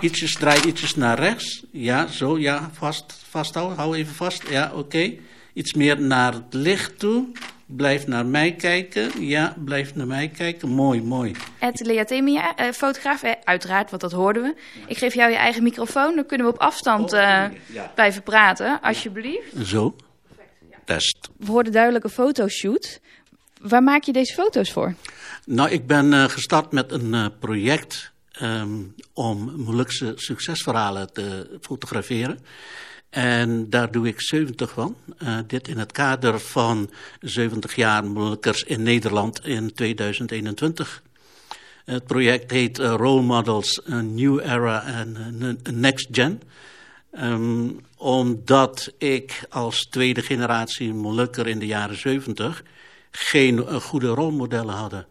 Ietsjes, draai ietsjes naar rechts. Ja, zo, ja, vast, vasthouden. Hou even vast. Ja, oké. Iets meer naar het licht toe. Blijf naar mij kijken. Ja, blijf naar mij kijken. Mooi, mooi. Het Lea Temia, eh, fotograaf, eh, uiteraard, want dat hoorden we. Ik geef jou je eigen microfoon, dan kunnen we op afstand Oh, eh, ja. blijven praten, alsjeblieft. Zo. Test. We hoorden duidelijk een fotoshoot. Waar maak je deze foto's voor? Nou, ik ben eh, gestart met een eh, project ehm, om Molukse succesverhalen te fotograferen. En daar doe ik 70 van. Eh, dit in het kader van 70 jaar Molukkers in Nederland in 2021. Het project heet eh, Role Models, A New Era en eh, Next Gen. Ehm, omdat ik als tweede generatie Molukker in de jaren 70 geen goede rolmodellen hadden,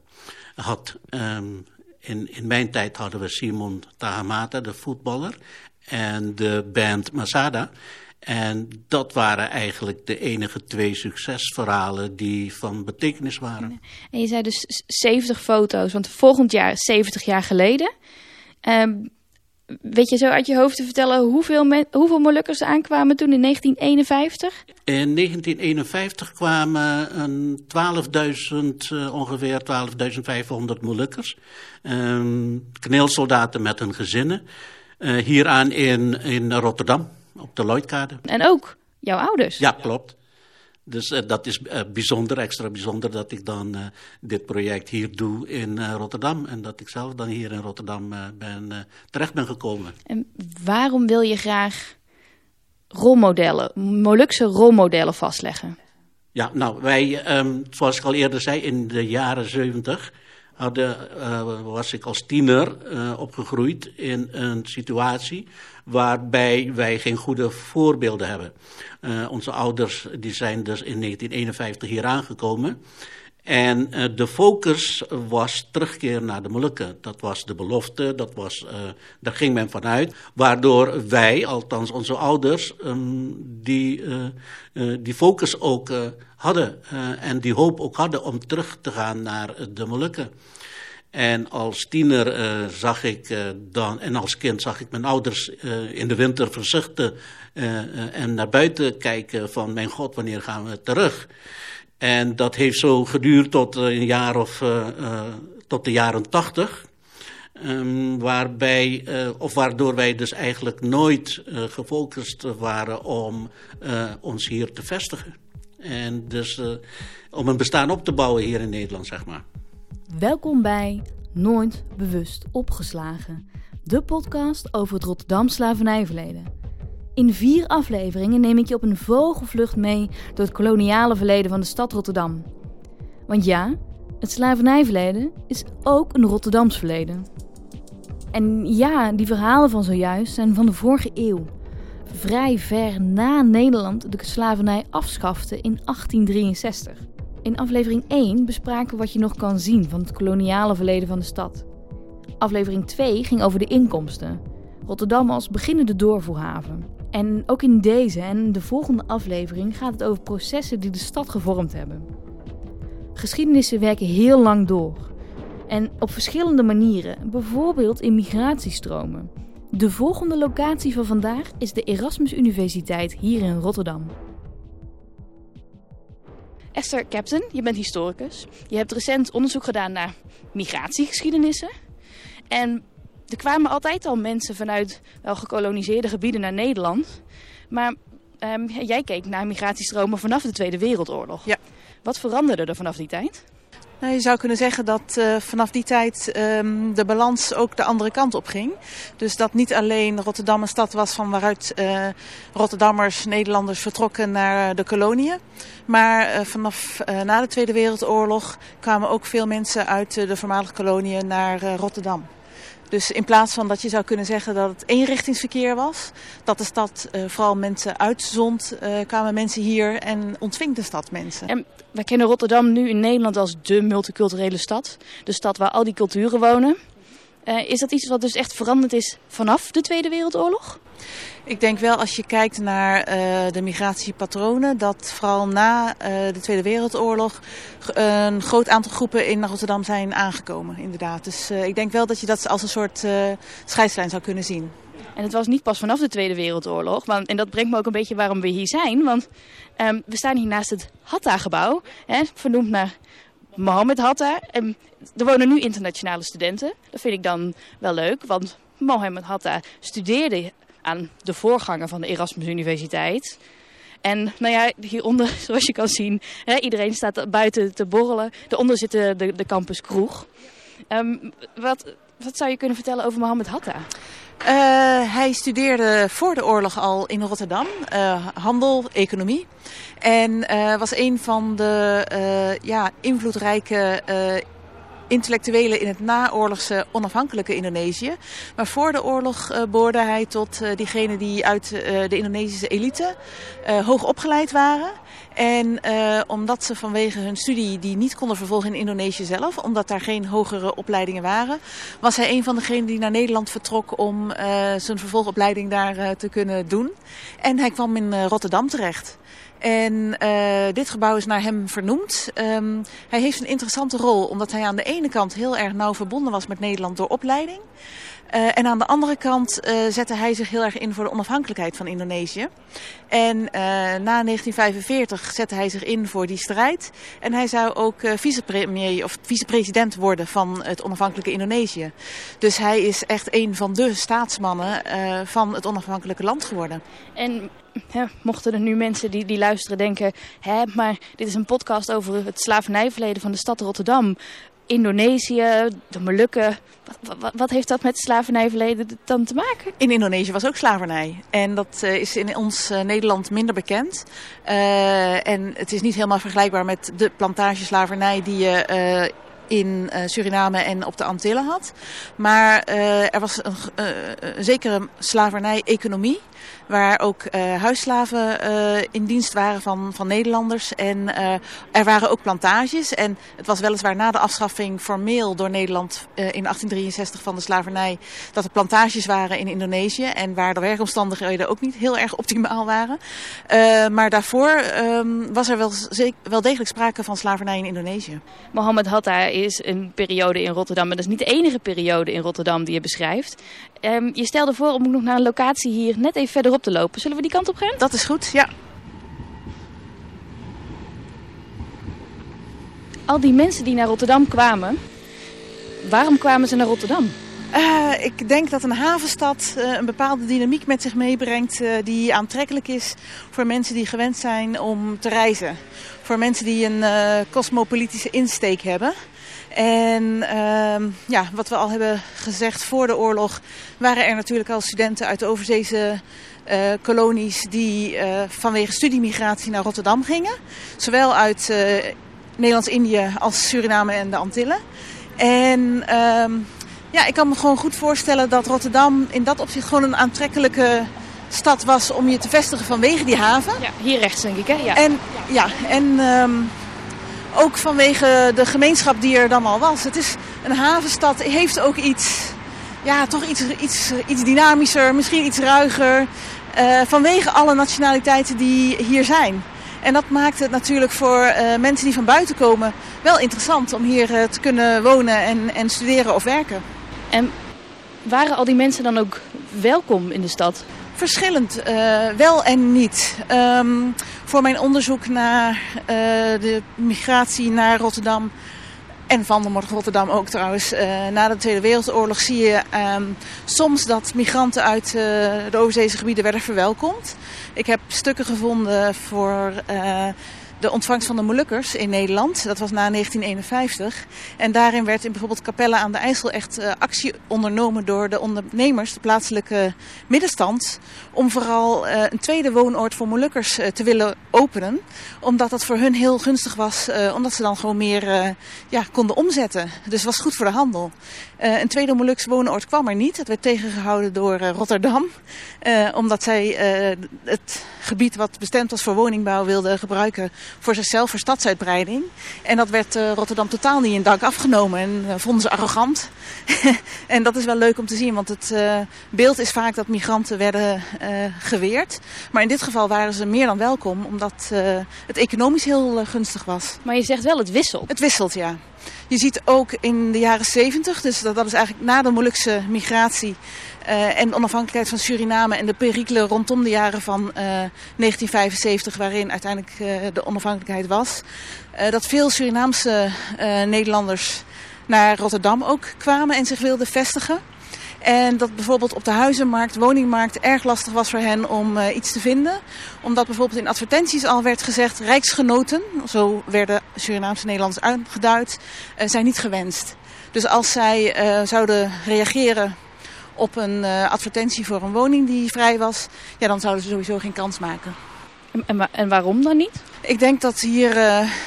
had. Ehm, in, in mijn tijd hadden we Simon Tahamata, de voetballer, en de band Masada. En dat waren eigenlijk de enige twee succesverhalen die van betekenis waren. En je zei dus s- 70 foto's, want volgend jaar is 70 jaar geleden. Ehm, weet je zo uit je hoofd te vertellen hoeveel, hoeveel Molukkers er aankwamen toen in 1951? In 1951 kwamen een 12.000, eh, ongeveer 12.500 Molukkers. Ehm kneelsoldaten met hun gezinnen. eh, hieraan in, in Rotterdam, op de Lloydkade. En ook jouw ouders. Ja, klopt. Dus eh, dat is eh, bijzonder, extra bijzonder dat ik dan eh, dit project hier doe in Rotterdam. En dat ik zelf dan hier in Rotterdam ben, terecht ben gekomen. En waarom wil je graag rolmodellen, Molukse rolmodellen vastleggen? Ja, nou, wij, ehm, zoals ik al eerder zei, in de jaren zeventig hadden, eh, was ik als tiener eh, opgegroeid in een situatie waarbij wij geen goede voorbeelden hebben. Eh, onze ouders die zijn dus in 1951 hier aangekomen. En de focus was terugkeer naar de Molukken. Dat was de belofte, dat was, daar ging men vanuit. Waardoor wij, althans onze ouders, ehm, die, die focus ook hadden. eh, en die hoop ook hadden om terug te gaan naar de Molukken. En als tiener eh, zag ik eh, dan, en als kind zag ik mijn ouders in de winter verzuchten en naar buiten kijken van mijn god, wanneer gaan we terug? En dat heeft zo geduurd tot een jaar of tot de jaren tachtig. Ehm, waarbij, eh, of waardoor wij dus eigenlijk nooit gefocust waren om ons hier te vestigen. En dus eh, om een bestaan op te bouwen hier in Nederland, zeg maar. Welkom bij Nooit Bewust Opgeslagen, de podcast over het Rotterdam slavernijverleden. In vier afleveringen neem ik je op een vogelvlucht mee door het koloniale verleden van de stad Rotterdam. Want ja, het slavernijverleden is ook een Rotterdams verleden. En ja, die verhalen van zojuist zijn van de vorige eeuw. Vrij ver na Nederland de slavernij afschafte in 1863. In aflevering 1 bespraken we wat je nog kan zien van het koloniale verleden van de stad. Aflevering 2 ging over de inkomsten. Rotterdam als beginnende doorvoerhaven. En ook in deze en de volgende aflevering gaat het over processen die de stad gevormd hebben. Geschiedenissen werken heel lang door. En op verschillende manieren, bijvoorbeeld in migratiestromen. De volgende locatie van vandaag is de Erasmus Universiteit hier in Rotterdam. Esther Captain, je bent historicus. Je hebt recent onderzoek gedaan naar migratiegeschiedenissen. En er kwamen altijd al mensen vanuit wel gekoloniseerde gebieden naar Nederland. Maar ehm, jij keek naar migratiestromen vanaf de Tweede Wereldoorlog. Ja. Wat veranderde er vanaf die tijd? Nou, je zou kunnen zeggen dat eh, vanaf die tijd ehm, de balans ook de andere kant op ging. Dus dat niet alleen Rotterdam een stad was van waaruit eh, Rotterdammers, Nederlanders vertrokken naar de koloniën. Maar eh, vanaf na de Tweede Wereldoorlog kwamen ook veel mensen uit de voormalige koloniën naar Rotterdam. Dus in plaats van dat je zou kunnen zeggen dat het eenrichtingsverkeer was, dat de stad eh, vooral mensen uitzond, eh, kwamen mensen hier en ontving de stad mensen. En wij kennen Rotterdam nu in Nederland als de multiculturele stad. De stad waar al die culturen wonen. Is dat iets wat dus echt veranderd is vanaf de Tweede Wereldoorlog? Ik denk wel als je kijkt naar uh, de migratiepatronen, dat vooral na uh, de Tweede Wereldoorlog een groot aantal groepen in Rotterdam zijn aangekomen, inderdaad. Dus ik denk wel dat je dat als een soort scheidslijn zou kunnen zien. En het was niet pas vanaf de Tweede Wereldoorlog. Want, en dat brengt me ook een beetje waarom we hier zijn. Want um, we staan hier naast het Hatta-gebouw, vernoemd naar Mohammed Hatta. En er wonen nu internationale studenten. Dat vind ik dan wel leuk, want Mohammed Hatta studeerde aan de voorganger van de Erasmus Universiteit. En nou ja, hieronder, zoals je kan zien, hè, iedereen staat buiten te borrelen. Daaronder zit de, de, campus kroeg. Um, wat, wat zou je kunnen vertellen over Mohammed Hatta? Uh, hij studeerde voor de oorlog al in Rotterdam, uh, handel, economie. En uh, was een van de ja, invloedrijke intellectuelen in het naoorlogse onafhankelijke Indonesië. Maar voor de oorlog uh, behoorde hij tot uh, diegenen die uit uh, de Indonesische elite hoog opgeleid waren. En omdat ze vanwege hun studie die niet konden vervolgen in Indonesië zelf, omdat daar geen hogere opleidingen waren, was hij een van degenen die naar Nederland vertrok om zijn vervolgopleiding daar te kunnen doen. En hij kwam in Rotterdam terecht. En uh, dit gebouw is naar hem vernoemd. Um, hij heeft een interessante rol omdat hij aan de ene kant heel erg nauw verbonden was met Nederland door opleiding. Uh, en aan de andere kant uh, zette hij zich heel erg in voor de onafhankelijkheid van Indonesië. En na 1945 zette hij zich in voor die strijd. En hij zou ook vicepremier of vicepresident worden van het onafhankelijke Indonesië. Dus hij is echt een van de staatsmannen van het onafhankelijke land geworden. En ja, mochten er nu mensen die, die luisteren denken... Hè, maar dit is een podcast over het slavernijverleden van de stad Rotterdam... Indonesië, de Molukken. Wat, wat, heeft dat met slavernijverleden dan te maken? In Indonesië was ook slavernij. En dat uh, is in ons uh, Nederland minder bekend. Uh, en het is niet helemaal vergelijkbaar met de plantageslavernij die je in Suriname en op de Antillen had. Maar er was een, een zekere slavernij-economie. Waar ook uh, huisslaven uh, in dienst waren van, van Nederlanders. En uh, er waren ook plantages. En het was weliswaar na de afschaffing formeel door Nederland in 1863 van de slavernij. Dat er plantages waren in Indonesië. En waar de werkomstandigheden ook niet heel erg optimaal waren. maar daarvoor um, was er wel, wel degelijk sprake van slavernij in Indonesië. Mohammed Hatta is een periode in Rotterdam. Maar dat is niet de enige periode in Rotterdam die je beschrijft. Um, je stelde voor om nog naar een locatie hier net even verderop te lopen. Zullen we die kant op gaan? Dat is goed, ja. Al die mensen die naar Rotterdam kwamen, waarom kwamen ze naar Rotterdam? Uh, ik denk dat een havenstad uh, een bepaalde dynamiek met zich meebrengt uh, die aantrekkelijk is voor mensen die gewend zijn om te reizen. Voor mensen die een cosmopolitische insteek hebben. En uh, ja, wat we al hebben gezegd voor de oorlog waren er natuurlijk al studenten uit de overzeese uh, kolonies die uh, vanwege studiemigratie naar Rotterdam gingen. Zowel uit uh, Nederlands-Indië als Suriname en de Antillen. En uh, ja, ik kan me gewoon goed voorstellen dat Rotterdam in dat opzicht gewoon een aantrekkelijke stad was om je te vestigen vanwege die haven. Ja, hier rechts denk ik hè? Ja. En, ja, en um, ook vanwege de gemeenschap die er dan al was. Het is een havenstad, heeft ook iets, ja, toch iets, iets, iets dynamischer, misschien iets ruiger. Uh, vanwege alle nationaliteiten die hier zijn. En dat maakt het natuurlijk voor uh, mensen die van buiten komen wel interessant om hier uh, te kunnen wonen en, en studeren of werken. En waren al die mensen dan ook welkom in de stad? Verschillend, wel en niet. Um, voor mijn onderzoek naar uh, de migratie naar Rotterdam en van Rotterdam ook trouwens. Uh, na de Tweede Wereldoorlog zie je um, soms dat migranten uit uh, de overzeese gebieden werden verwelkomd. Ik heb stukken gevonden voor de ontvangst van de Molukkers in Nederland. Dat was na 1951. En daarin werd in bijvoorbeeld Capelle aan de IJssel echt uh, actie ondernomen door de ondernemers, de plaatselijke middenstand. Om vooral uh, een tweede woonoord voor Molukkers uh, te willen openen. Omdat dat voor hun heel gunstig was. omdat ze dan gewoon meer ja, konden omzetten. Dus het was goed voor de handel. een tweede Moluks woonoord kwam er niet. Dat werd tegengehouden door Rotterdam. omdat zij het gebied wat bestemd was voor woningbouw wilden gebruiken voor zichzelf, voor stadsuitbreiding. En dat werd Rotterdam totaal niet in dank afgenomen en vonden ze arrogant. en dat is wel leuk om te zien, want het beeld is vaak dat migranten werden geweerd. Maar in dit geval waren ze meer dan welkom, omdat het economisch heel gunstig was. Maar je zegt wel, het wisselt. Het wisselt, ja. Je ziet ook in de jaren 70, dus dat, dat is eigenlijk na de Molukse migratie uh, en onafhankelijkheid van Suriname en de perikelen rondom de jaren van uh, 1975, waarin uiteindelijk uh, de onafhankelijkheid was, dat veel Surinaamse Nederlanders naar Rotterdam ook kwamen en zich wilden vestigen. En dat bijvoorbeeld op de huizenmarkt, woningmarkt erg lastig was voor hen om iets te vinden. Omdat bijvoorbeeld in advertenties al werd gezegd, rijksgenoten, zo werden Surinaamse Nederlanders aangeduid, zijn niet gewenst. Dus als zij zouden reageren op een advertentie voor een woning die vrij was, ja, dan zouden ze sowieso geen kans maken. En, en waarom dan niet? Ik denk dat hier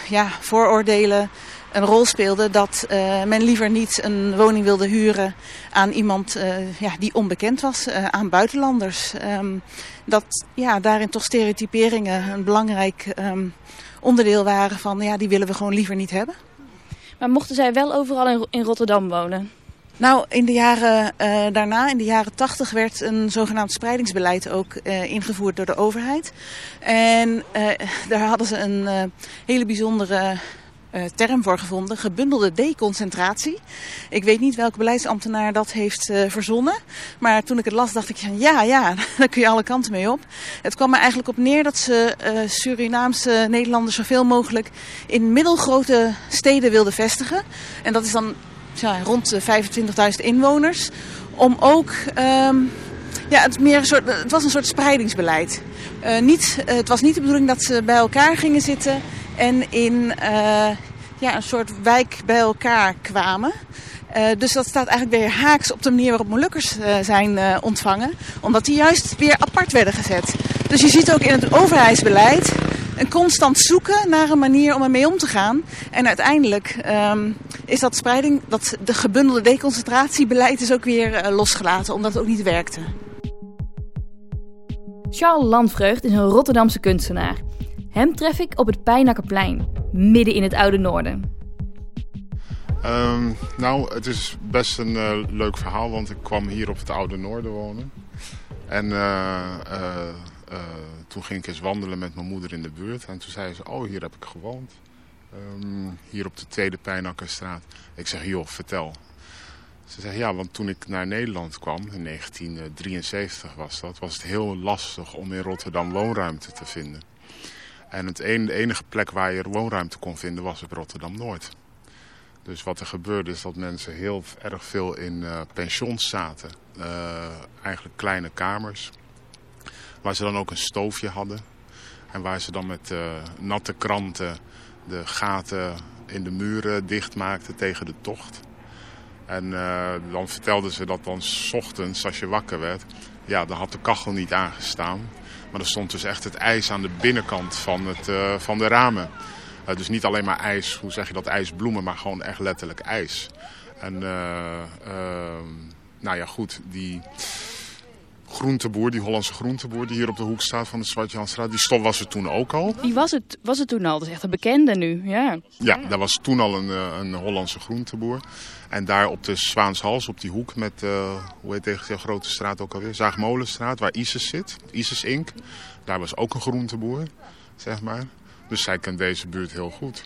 ja, vooroordelen een rol speelde dat uh, men liever niet een woning wilde huren aan iemand ja, die onbekend was, aan buitenlanders. Um, dat ja, daarin toch stereotyperingen een belangrijk um, onderdeel waren van ja, die willen we gewoon liever niet hebben. Maar mochten zij wel overal in Rotterdam wonen? Nou, in de jaren uh, daarna, in de jaren tachtig, werd een zogenaamd spreidingsbeleid ook uh, ingevoerd door de overheid. En uh, daar hadden ze een hele bijzondere term voor gevonden, gebundelde deconcentratie. Ik weet niet welke beleidsambtenaar dat heeft verzonnen. Maar toen ik het las dacht ik, ja, ja, daar kun je alle kanten mee op. Het kwam er eigenlijk op neer dat ze Surinaamse Nederlanders zoveel mogelijk in middelgrote steden wilden vestigen. En dat is dan ja, rond de 25.000 inwoners. Om ook... Um, ja, het, meer een soort, het was een soort spreidingsbeleid. Uh, niet, uh, het was niet de bedoeling dat ze bij elkaar gingen zitten en in ja, een soort wijk bij elkaar kwamen. Uh, dus dat staat eigenlijk weer haaks op de manier waarop Molukkers uh, zijn uh, ontvangen. Omdat die juist weer apart werden gezet. Dus je ziet ook in het overheidsbeleid een constant zoeken naar een manier om ermee om te gaan. En uiteindelijk um, is dat spreiding, dat de gebundelde deconcentratiebeleid is ook weer losgelaten. Omdat het ook niet werkte. Charles Landvreugd is een Rotterdamse kunstenaar. Hem tref ik op het Pijnakkerplein, midden in het oude noorden. Um, nou, het is best een uh, leuk verhaal, want ik kwam hier op het oude noorden wonen. En uh, uh, toen ging ik eens wandelen met mijn moeder in de buurt. En toen zei ze, oh, hier heb ik gewoond. Um, hier op de Tweede Pijnakkerstraat. Ik zeg, joh, vertel. Ze zei, ja, want toen ik naar Nederland kwam, in 1973 was dat... was het heel lastig om in Rotterdam woonruimte te vinden. En het de enige plek waar je woonruimte kon vinden was op Rotterdam-Noord. Dus wat er gebeurde is dat mensen heel erg veel in uh, pensions zaten. Uh, eigenlijk kleine kamers. Waar ze dan ook een stoofje hadden. En waar ze dan met uh, natte kranten de gaten in de muren dichtmaakten tegen de tocht. En dan vertelden ze dat dan s ochtends als je wakker werd... ja, dan had de kachel niet aangestaan. Maar er stond dus echt het ijs aan de binnenkant van, het, van de ramen. Uh, dus niet alleen maar ijs, hoe zeg je dat, ijsbloemen, maar gewoon echt letterlijk ijs. En uh, nou ja, goed, die groenteboer, die Hollandse groenteboer die hier op de hoek staat van de Zwart-Janstraat, die stof was het toen ook al. Die was het, was het toen al, dat is echt een bekende nu, ja. Ja, daar was toen al een, een Hollandse groenteboer. En daar op de Zwaanshals, op die hoek met, uh, hoe heet deze grote straat ook alweer? Zaagmolenstraat, waar Isis zit. Isis Inc. Daar was ook een groenteboer, zeg maar. Dus zij kent deze buurt heel goed.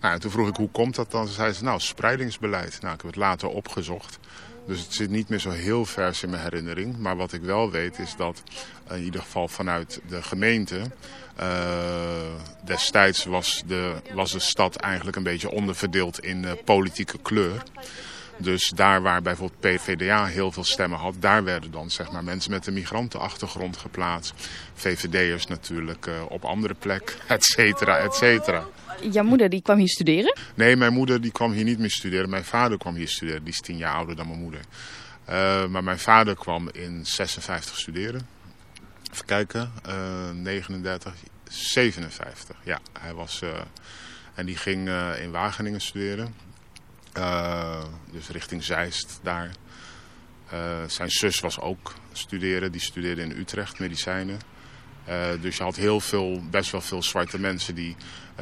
Nou, en toen vroeg ik, hoe komt dat dan? Ze zei ze, nou, spreidingsbeleid. Nou, ik heb het later opgezocht. Dus het zit niet meer zo heel vers in mijn herinnering. Maar wat ik wel weet is dat in ieder geval vanuit de gemeente... Uh, destijds was de, was de stad eigenlijk een beetje onderverdeeld in uh, politieke kleur. Dus daar waar bijvoorbeeld PVDA heel veel stemmen had, daar werden dan zeg maar, mensen met een migrantenachtergrond geplaatst. VVD'ers natuurlijk uh, op andere plek, et cetera, et cetera. Jouw moeder die kwam hier studeren? Nee, mijn moeder die kwam hier niet meer studeren. Mijn vader kwam hier studeren. Die is tien jaar ouder dan mijn moeder. Uh, maar mijn vader kwam in 56 studeren. Even kijken, uh, 39, 57. Ja, hij was... En die ging in Wageningen studeren. Dus richting Zeist daar. zijn zus was ook studeren. Die studeerde in Utrecht, medicijnen. dus je had heel veel, best wel veel zwarte mensen die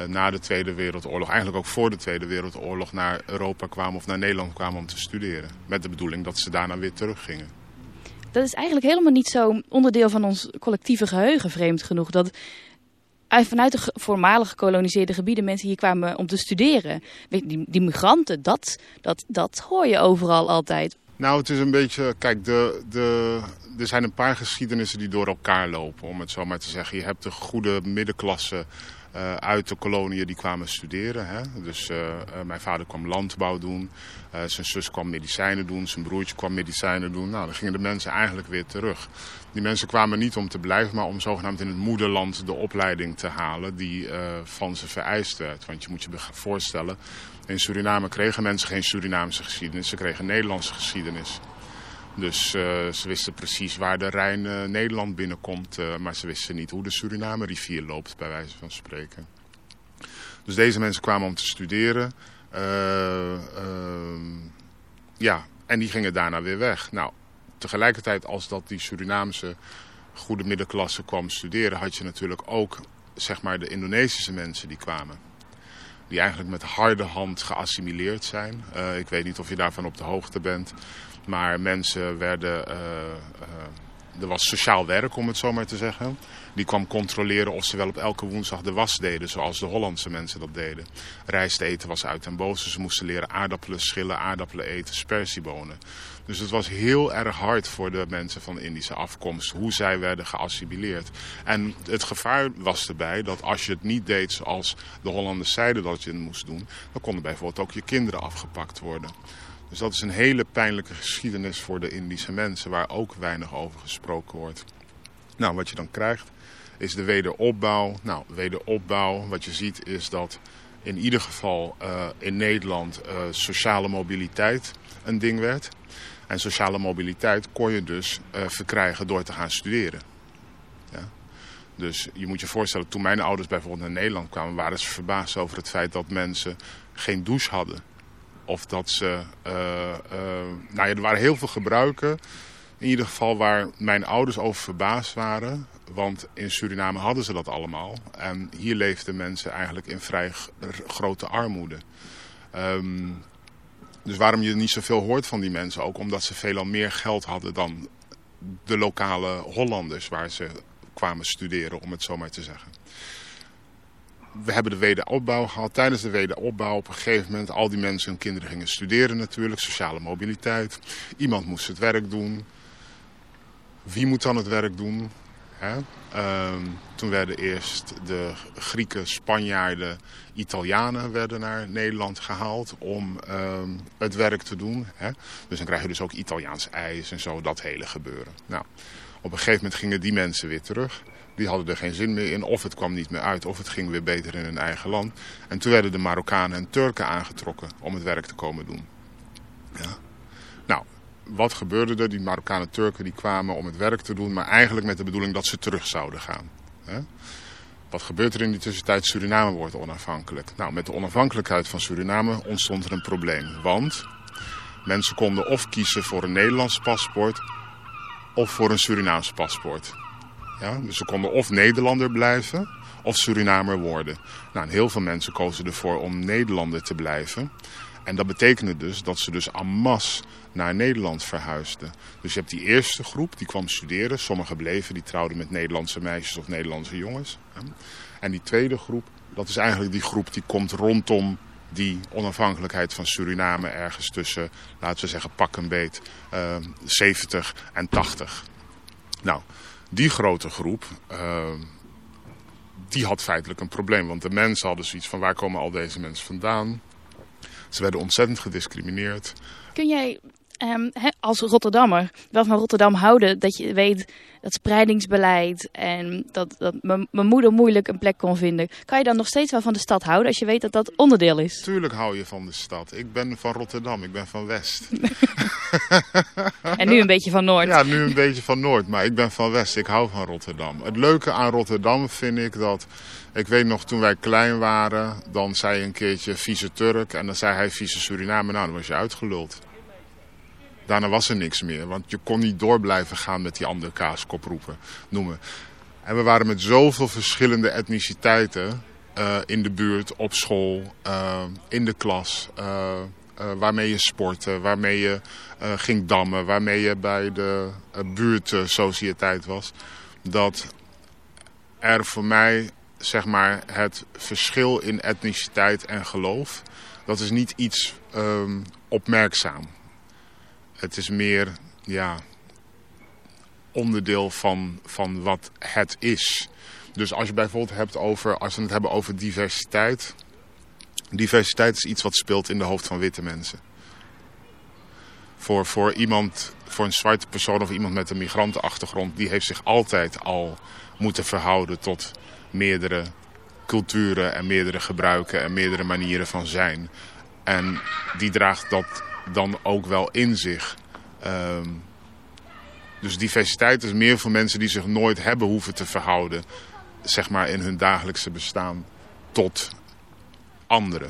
na de Tweede Wereldoorlog, eigenlijk ook voor de Tweede Wereldoorlog, naar Europa kwamen of naar Nederland kwamen om te studeren. Met de bedoeling dat ze daarna weer teruggingen. Dat is eigenlijk helemaal niet zo onderdeel van ons collectieve geheugen, vreemd genoeg. Dat vanuit de voormalig gekoloniseerde gebieden mensen hier kwamen om te studeren. Die, die migranten, dat, dat, dat hoor je overal altijd. Nou, het is een beetje, kijk, de, de, er zijn een paar geschiedenissen die door elkaar lopen, om het zo maar te zeggen. Je hebt de goede middenklasse uh, uit de koloniën die kwamen studeren. Hè? Dus uh, uh, mijn vader kwam landbouw doen, zijn zus kwam medicijnen doen, zijn broertje kwam medicijnen doen. Nou, dan gingen de mensen eigenlijk weer terug. Die mensen kwamen niet om te blijven, maar om zogenaamd in het moederland de opleiding te halen die van ze vereist werd. Want je moet je voorstellen, in Suriname kregen mensen geen Surinaamse geschiedenis, ze kregen Nederlandse geschiedenis. Dus uh, ze wisten precies waar de Rijn uh, Nederland binnenkomt, maar ze wisten niet hoe de Suriname rivier loopt, bij wijze van spreken. Dus deze mensen kwamen om te studeren. Ehm, ja, en die gingen daarna weer weg. Nou, tegelijkertijd als dat die Surinaamse goede middenklasse kwam studeren, had je natuurlijk ook zeg maar de Indonesische mensen die kwamen. Die eigenlijk met harde hand geassimileerd zijn. ik weet niet of je daarvan op de hoogte bent. Maar mensen werden... Uh, er was sociaal werk, om het zo maar te zeggen. Die kwam controleren of ze wel op elke woensdag de was deden, zoals de Hollandse mensen dat deden. Rijst eten was uit en boze. Ze moesten leren aardappelen schillen, aardappelen eten, spersiebonen. Dus het was heel erg hard voor de mensen van Indische afkomst, hoe zij werden geassimileerd. En het gevaar was erbij dat als je het niet deed zoals de Hollanders zeiden dat je het moest doen, dan konden bijvoorbeeld ook je kinderen afgepakt worden. Dus dat is een hele pijnlijke geschiedenis voor de Indische mensen, waar ook weinig over gesproken wordt. Nou, wat je dan krijgt is de wederopbouw. Nou, wederopbouw, wat je ziet is dat in ieder geval uh, in Nederland uh, sociale mobiliteit een ding werd. En sociale mobiliteit kon je dus uh, verkrijgen door te gaan studeren. Ja? Dus je moet je voorstellen, toen mijn ouders bijvoorbeeld naar Nederland kwamen... waren ze verbaasd over het feit dat mensen geen douche hadden. Of dat ze... Uh, uh, nou ja, er waren heel veel gebruiken. In ieder geval waar mijn ouders over verbaasd waren. Want in Suriname hadden ze dat allemaal. En hier leefden mensen eigenlijk in vrij grote armoede. Um, dus waarom je niet zoveel hoort van die mensen ook. Omdat ze veelal meer geld hadden dan de lokale Hollanders waar ze kwamen studeren, om het zo maar te zeggen we hebben de wederopbouw gehad. Tijdens de wederopbouw op een gegeven moment al die mensen hun kinderen gingen studeren natuurlijk. Sociale mobiliteit. Iemand moest het werk doen. Wie moet dan het werk doen? Um, toen werden eerst de Grieken, Spanjaarden, Italianen werden naar Nederland gehaald om um, het werk te doen. Hè? Dus dan krijg je dus ook Italiaans ijs en zo, dat hele gebeuren. Nou, op een gegeven moment gingen die mensen weer terug die hadden er geen zin meer in. Of het kwam niet meer uit, of het ging weer beter in hun eigen land. En toen werden de Marokkanen en Turken aangetrokken om het werk te komen doen. Ja. Wat gebeurde er? Die Marokkanen en Turken die kwamen om het werk te doen, maar eigenlijk met de bedoeling dat ze terug zouden gaan. Wat gebeurt er in die tussentijd? Suriname wordt onafhankelijk. Nou, met de onafhankelijkheid van Suriname ontstond er een probleem. Want mensen konden of kiezen voor een Nederlands paspoort of voor een Surinaams paspoort. Ja, dus ze konden of Nederlander blijven of Surinamer worden. Nou, heel veel mensen kozen ervoor om Nederlander te blijven. En dat betekende dus dat ze dus en masse naar Nederland verhuisden. Dus je hebt die eerste groep, die kwam studeren. Sommigen bleven, die trouwden met Nederlandse meisjes of Nederlandse jongens. En die tweede groep, dat is eigenlijk die groep die komt rondom die onafhankelijkheid van Suriname ergens tussen, laten we zeggen, pak een beet, uh, 70 en 80. Nou, die grote groep, uh, die had feitelijk een probleem. Want de mensen hadden zoiets van waar komen al deze mensen vandaan. Ze werden ontzettend gediscrimineerd. Kun jij um, als Rotterdammer wel van Rotterdam houden dat je weet dat spreidingsbeleid en dat, dat mijn moeder moeilijk een plek kon vinden. Kan je dan nog steeds wel van de stad houden als je weet dat dat onderdeel is? Tuurlijk hou je van de stad. Ik ben van Rotterdam, ik ben van West. en nu een beetje van Noord. Ja, nu een beetje van Noord, maar ik ben van West. Ik hou van Rotterdam. Het leuke aan Rotterdam vind ik dat... Ik weet nog, toen wij klein waren, dan zei je een keertje vieze Turk en dan zei hij vieze Suriname. Nou, dan was je uitgeluld. Daarna was er niks meer, want je kon niet door blijven gaan met die andere kaaskop roepen, noemen. En we waren met zoveel verschillende etniciteiten uh, in de buurt, op school, uh, in de klas. Uh, waarmee je sportte, waarmee je ging dammen, waarmee je bij de buurtsociëteit was. Dat er voor mij zeg maar, het verschil in etniciteit en geloof, dat is niet iets um, opmerkzaam. Het is meer ja, onderdeel van, van wat het is. Dus als je bijvoorbeeld hebt over, als we het hebben over diversiteit. Diversiteit is iets wat speelt in de hoofd van witte mensen. Voor, voor iemand, voor een zwarte persoon of iemand met een migrantenachtergrond, die heeft zich altijd al moeten verhouden tot meerdere culturen en meerdere gebruiken en meerdere manieren van zijn. En die draagt dat dan ook wel in zich. Um, dus diversiteit is meer voor mensen die zich nooit hebben hoeven te verhouden zeg maar, in hun dagelijkse bestaan tot anderen.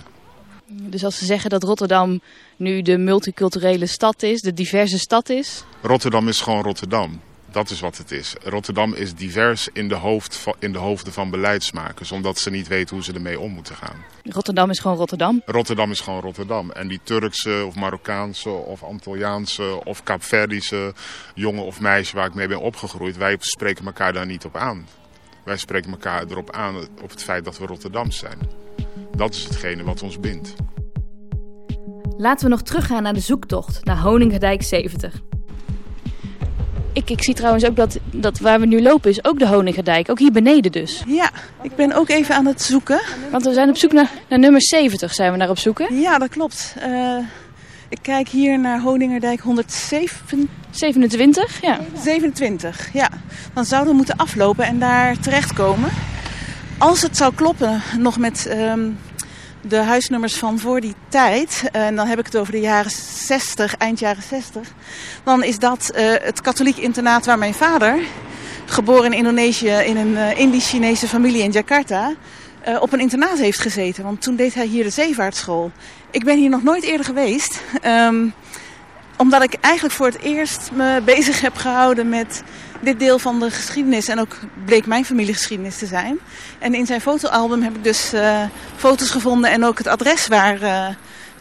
Dus als ze zeggen dat Rotterdam nu de multiculturele stad is, de diverse stad is? Rotterdam is gewoon Rotterdam. Dat is wat het is. Rotterdam is divers in de, hoofd in de hoofden van beleidsmakers, omdat ze niet weten hoe ze ermee om moeten gaan. Rotterdam is gewoon Rotterdam? Rotterdam is gewoon Rotterdam. En die Turkse of Marokkaanse of Antilliaanse of Kaapverdische jongen of meisje waar ik mee ben opgegroeid, wij spreken elkaar daar niet op aan. Wij spreken elkaar erop aan op het feit dat we Rotterdam zijn. Dat is hetgene wat ons bindt. Laten we nog teruggaan naar de zoektocht naar Honingerdijk 70. Ik, ik zie trouwens ook dat, dat waar we nu lopen is ook de Honingerdijk. Ook hier beneden dus. Ja, ik ben ook even aan het zoeken. Want we zijn op zoek naar, naar nummer 70 zijn we naar op zoeken. Ja, dat klopt. Uh, ik kijk hier naar Honingerdijk 107... 27, ja. 27, ja. Dan zouden we moeten aflopen en daar terechtkomen. Als het zou kloppen nog met um, de huisnummers van voor die tijd, en dan heb ik het over de jaren 60, eind jaren 60, dan is dat uh, het katholiek internaat waar mijn vader, geboren in Indonesië in een uh, Indisch-Chinese familie in Jakarta, op een internaat heeft gezeten. Want toen deed hij hier de zeevaartschool. Ik ben hier nog nooit eerder geweest. Um, omdat ik eigenlijk voor het eerst me bezig heb gehouden met dit deel van de geschiedenis. En ook bleek mijn familiegeschiedenis te zijn. En in zijn fotoalbum heb ik dus uh, foto's gevonden en ook het adres waar uh,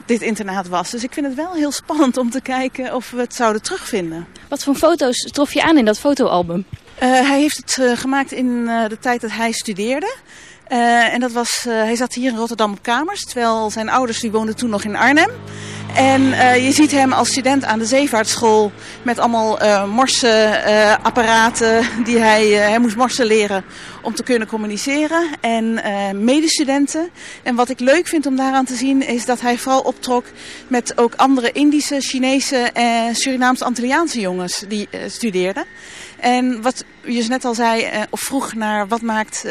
dit internaat was. Dus ik vind het wel heel spannend om te kijken of we het zouden terugvinden. Wat voor foto's trof je aan in dat fotoalbum? Uh, hij heeft het gemaakt in de tijd dat hij studeerde. Uh, en dat was, uh, hij zat hier in Rotterdam op kamers, terwijl zijn ouders die woonden toen nog in Arnhem. En uh, je ziet hem als student aan de zeevaartschool met allemaal morseapparaten die hij, hij moest morsen leren om te kunnen communiceren. En medestudenten. En wat ik leuk vind om daaraan te zien is dat hij vooral optrok met ook andere Indische, Chinese en Surinaams-Antilliaanse jongens die studeerden. En wat je net al zei, of vroeg naar wat maakt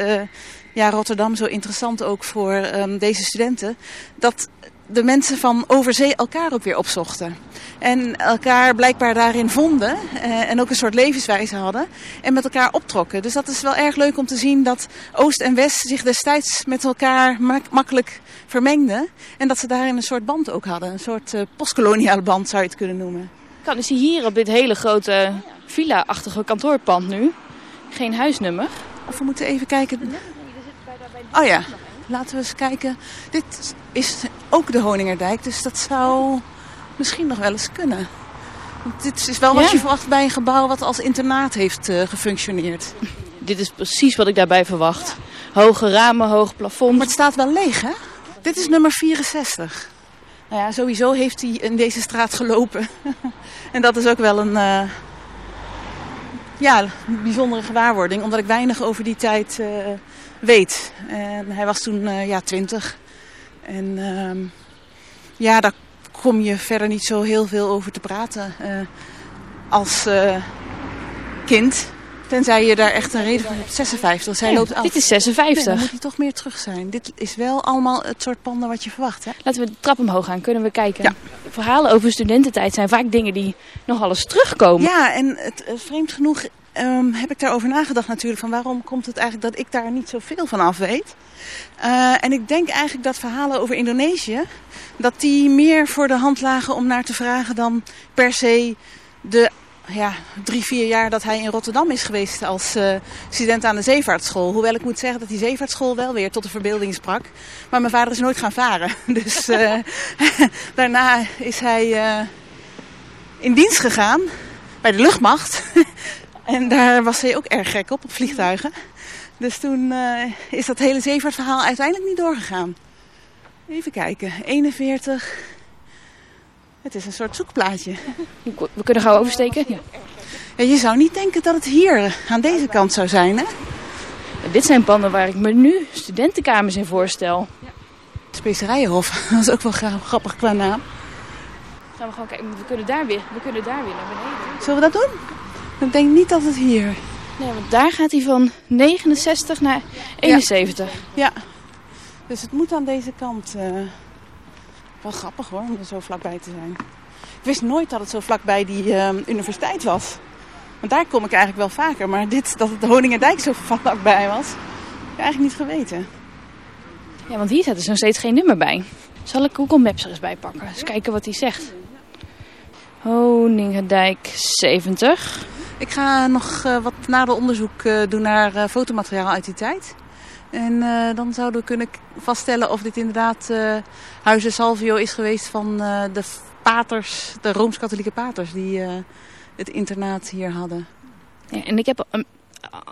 ja, Rotterdam zo interessant ook voor um, deze studenten. Dat de mensen van overzee elkaar ook weer opzochten. En elkaar blijkbaar daarin vonden. Uh, en ook een soort levenswijze hadden. En met elkaar optrokken. Dus dat is wel erg leuk om te zien dat Oost en West zich destijds met elkaar mak makkelijk vermengden. En dat ze daarin een soort band ook hadden. Een soort uh, postkoloniale band zou je het kunnen noemen. Kan is hier op dit hele grote villa-achtige kantoorpand nu. Geen huisnummer. Of we moeten even kijken. Oh ja, laten we eens kijken. Dit is ook de Honingerdijk, dus dat zou misschien nog wel eens kunnen. Want dit is wel wat ja. je verwacht bij een gebouw wat als internaat heeft uh, gefunctioneerd. Dit is precies wat ik daarbij verwacht. Hoge ramen, hoog plafond. Maar het staat wel leeg, hè? Dit is nummer 64. Nou ja, sowieso heeft hij in deze straat gelopen. en dat is ook wel een... Uh, ja, bijzondere gewaarwording, omdat ik weinig over die tijd uh, weet. En hij was toen uh, ja, twintig. En uh, ja, daar kom je verder niet zo heel veel over te praten uh, als uh, kind. Tenzij je daar echt een reden van hebt. 56, zij ja, loopt af. Dit is 56. Nee, dan moet hij toch meer terug zijn. Dit is wel allemaal het soort panden wat je verwacht. Hè? Laten we de trap omhoog gaan, kunnen we kijken. Ja. Verhalen over studententijd zijn vaak dingen die nogal eens terugkomen. Ja, en het, vreemd genoeg Um, heb ik daarover nagedacht natuurlijk. Van waarom komt het eigenlijk dat ik daar niet zoveel van af weet. Uh, en ik denk eigenlijk dat verhalen over Indonesië... dat die meer voor de hand lagen om naar te vragen dan per se de ja, drie, vier jaar dat hij in Rotterdam is geweest als uh, student aan de zeevaartschool. Hoewel ik moet zeggen dat die zeevaartschool wel weer tot de verbeelding sprak. Maar mijn vader is nooit gaan varen. Dus uh, daarna is hij in dienst gegaan bij de luchtmacht. en daar was hij ook erg gek op, op vliegtuigen. Dus toen is dat hele zeevaartverhaal uiteindelijk niet doorgegaan. Even kijken, 41... Het is een soort zoekplaatje. We kunnen gauw oversteken. Ja. ja. je zou niet denken dat het hier aan deze kant zou zijn, hè? Dit zijn panden waar ik me nu studentenkamers in voorstel. Ja. Specerijenhof, dat is ook wel grappig qua naam. Gaan we gewoon kijken, we kunnen daar weer, we kunnen daar weer naar beneden. Zullen we dat doen? Ik denk niet dat het hier... Nee, want daar gaat hij van 69 naar 71. Ja, ja. dus het moet aan deze kant... Uh... Wel grappig hoor, om er zo vlakbij te zijn. Ik wist nooit dat het zo vlakbij die uh, universiteit was. Want daar kom ik eigenlijk wel vaker. Maar dit, dat het de Honingendijk zo vlakbij was, heb ik eigenlijk niet geweten. Ja, want hier staat er nog steeds geen nummer bij. Zal ik Google Maps er eens bij pakken? Eens kijken wat hij zegt. Honingendijk 70. Ik ga nog uh, wat nader onderzoek uh, doen naar uh, fotomateriaal uit die tijd. En dan zouden we kunnen vaststellen of dit inderdaad uh, Huizen Salvio is geweest van de paters, de Rooms-Katholieke paters die het internaat hier hadden. Ja, en ik heb een,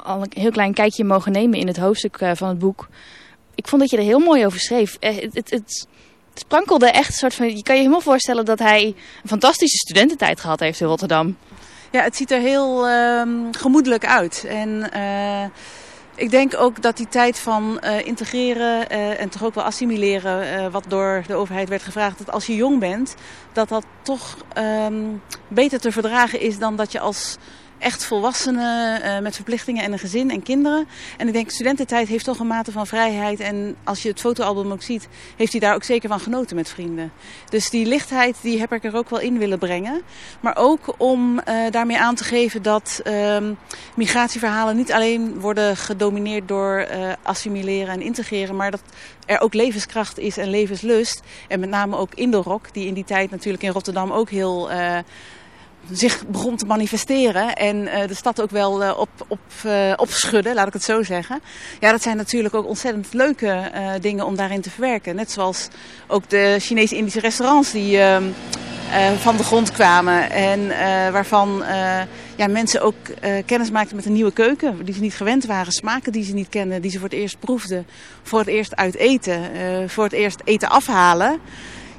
al een heel klein kijkje mogen nemen in het hoofdstuk van het boek. Ik vond dat je er heel mooi over schreef. Het, het, het, sprankelde echt een soort van... Je kan je helemaal voorstellen dat hij een fantastische studententijd gehad heeft in Rotterdam. Ja, het ziet er heel um, gemoedelijk uit. En... Ik denk ook dat die tijd van uh, integreren uh, en toch ook wel assimileren, wat door de overheid werd gevraagd, dat als je jong bent, dat dat toch um, beter te verdragen is dan dat je als echt volwassenen uh, met verplichtingen en een gezin en kinderen. En ik denk, studententijd heeft toch een mate van vrijheid. En als je het fotoalbum ook ziet, heeft hij daar ook zeker van genoten met vrienden. Dus die lichtheid, die heb ik er ook wel in willen brengen. Maar ook om uh, daarmee aan te geven dat uh, migratieverhalen niet alleen worden gedomineerd door uh, assimileren en integreren. Maar dat er ook levenskracht is en levenslust. En met name ook Indorok, die in die tijd natuurlijk in Rotterdam ook heel zich begon te manifesteren en uh, de stad ook wel uh, op, op, uh, opschudden, laat ik het zo zeggen. Ja, dat zijn natuurlijk ook ontzettend leuke dingen om daarin te verwerken. Net zoals ook de Chinese-Indische restaurants die ehm, van de grond kwamen en waarvan ja, mensen ook kennis maakten met een nieuwe keuken die ze niet gewend waren, smaken die ze niet kenden, die ze voor het eerst proefden, voor het eerst uit eten, voor het eerst eten afhalen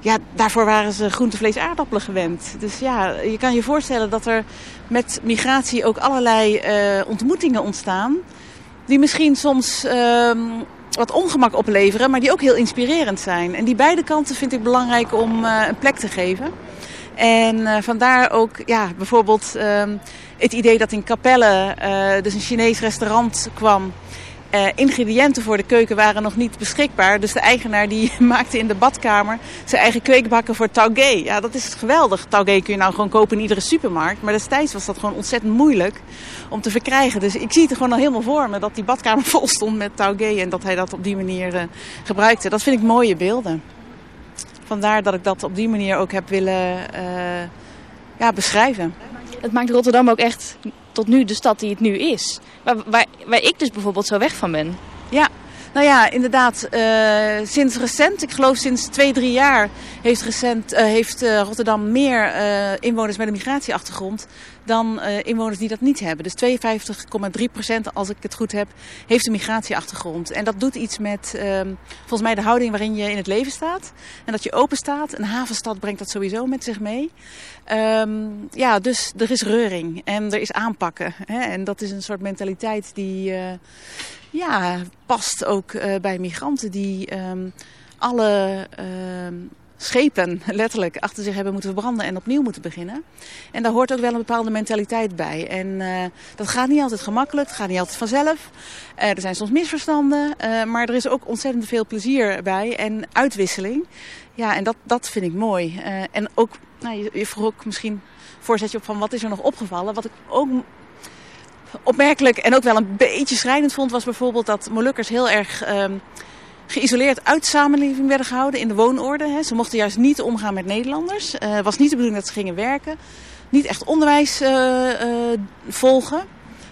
ja, daarvoor waren ze groente, vlees, aardappelen gewend. Dus ja, je kan je voorstellen dat er met migratie ook allerlei uh, ontmoetingen ontstaan. Die misschien soms uh, wat ongemak opleveren, maar die ook heel inspirerend zijn. En die beide kanten vind ik belangrijk om uh, een plek te geven. En uh, vandaar ook ja, bijvoorbeeld ehm, het idee dat in Capelle dus een Chinees restaurant kwam uh, ingrediënten voor de keuken waren nog niet beschikbaar. Dus de eigenaar die maakte in de badkamer zijn eigen kweekbakken voor taugé. Ja, dat is geweldig. Taugé kun je nou gewoon kopen in iedere supermarkt. Maar destijds was dat gewoon ontzettend moeilijk om te verkrijgen. Dus ik zie het er gewoon al helemaal voor me dat die badkamer vol stond met taugé. En dat hij dat op die manier uh, gebruikte. Dat vind ik mooie beelden. Vandaar dat ik dat op die manier ook heb willen uh, ja, beschrijven. Het maakt Rotterdam ook echt tot nu de stad die het nu is. Waar, waar, waar ik dus bijvoorbeeld zo weg van ben. Ja, nou ja, inderdaad. Uh, sinds recent, ik geloof sinds twee, drie jaar, heeft, recent, uh, heeft uh, Rotterdam meer inwoners met een migratieachtergrond dan inwoners die dat niet hebben. Dus 52,3 procent, als ik het goed heb, heeft een migratieachtergrond. En dat doet iets met, ehm, volgens mij, de houding waarin je in het leven staat. En dat je open staat. Een havenstad brengt dat sowieso met zich mee. Um, ja, dus er is reuring en er is aanpakken. Hè? En dat is een soort mentaliteit die ja, past ook uh, bij migranten die um, alle uh, schepen letterlijk achter zich hebben moeten verbranden en opnieuw moeten beginnen. En daar hoort ook wel een bepaalde mentaliteit bij. En uh, dat gaat niet altijd gemakkelijk, het gaat niet altijd vanzelf. er zijn soms misverstanden, maar er is ook ontzettend veel plezier bij en uitwisseling. Ja, en dat, dat vind ik mooi. en ook, nou, je, je vroeg ook misschien voorzetje op van wat is er nog opgevallen. Wat ik ook opmerkelijk en ook wel een beetje schrijnend vond... was bijvoorbeeld dat Molukkers heel erg um, geïsoleerd uit samenleving werden gehouden in de woonorde. Hè. Ze mochten juist niet omgaan met Nederlanders. Het uh, was niet de bedoeling dat ze gingen werken. Niet echt onderwijs uh, volgen.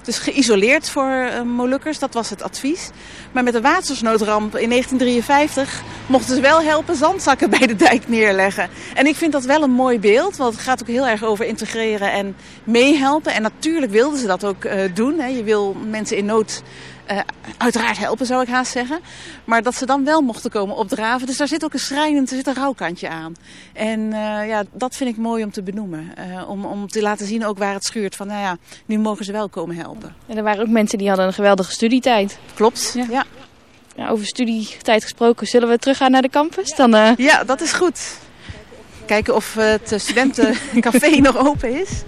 Dus geïsoleerd voor uh, Molukkers, dat was het advies. Maar met de watersnoodramp in 1953 mochten ze wel helpen zandzakken bij de dijk neerleggen. En ik vind dat wel een mooi beeld, want het gaat ook heel erg over integreren en meehelpen. En natuurlijk wilden ze dat ook uh, doen. Je wil mensen in nood uh, uiteraard helpen, zou ik haast zeggen. Maar dat ze dan wel mochten komen opdraven. Dus daar zit ook een schrijnend, er zit een rouwkantje aan. En uh, ja, dat vind ik mooi om te benoemen. Uh, om, om te laten zien ook waar het schuurt. Van nou ja, nu mogen ze wel komen helpen. En er waren ook mensen die hadden een geweldige studietijd. Klopt, ja. ja. ja over studietijd gesproken, zullen we teruggaan naar de campus? Dan, Ja, dat is goed. Kijken of het studentencafé nog open is.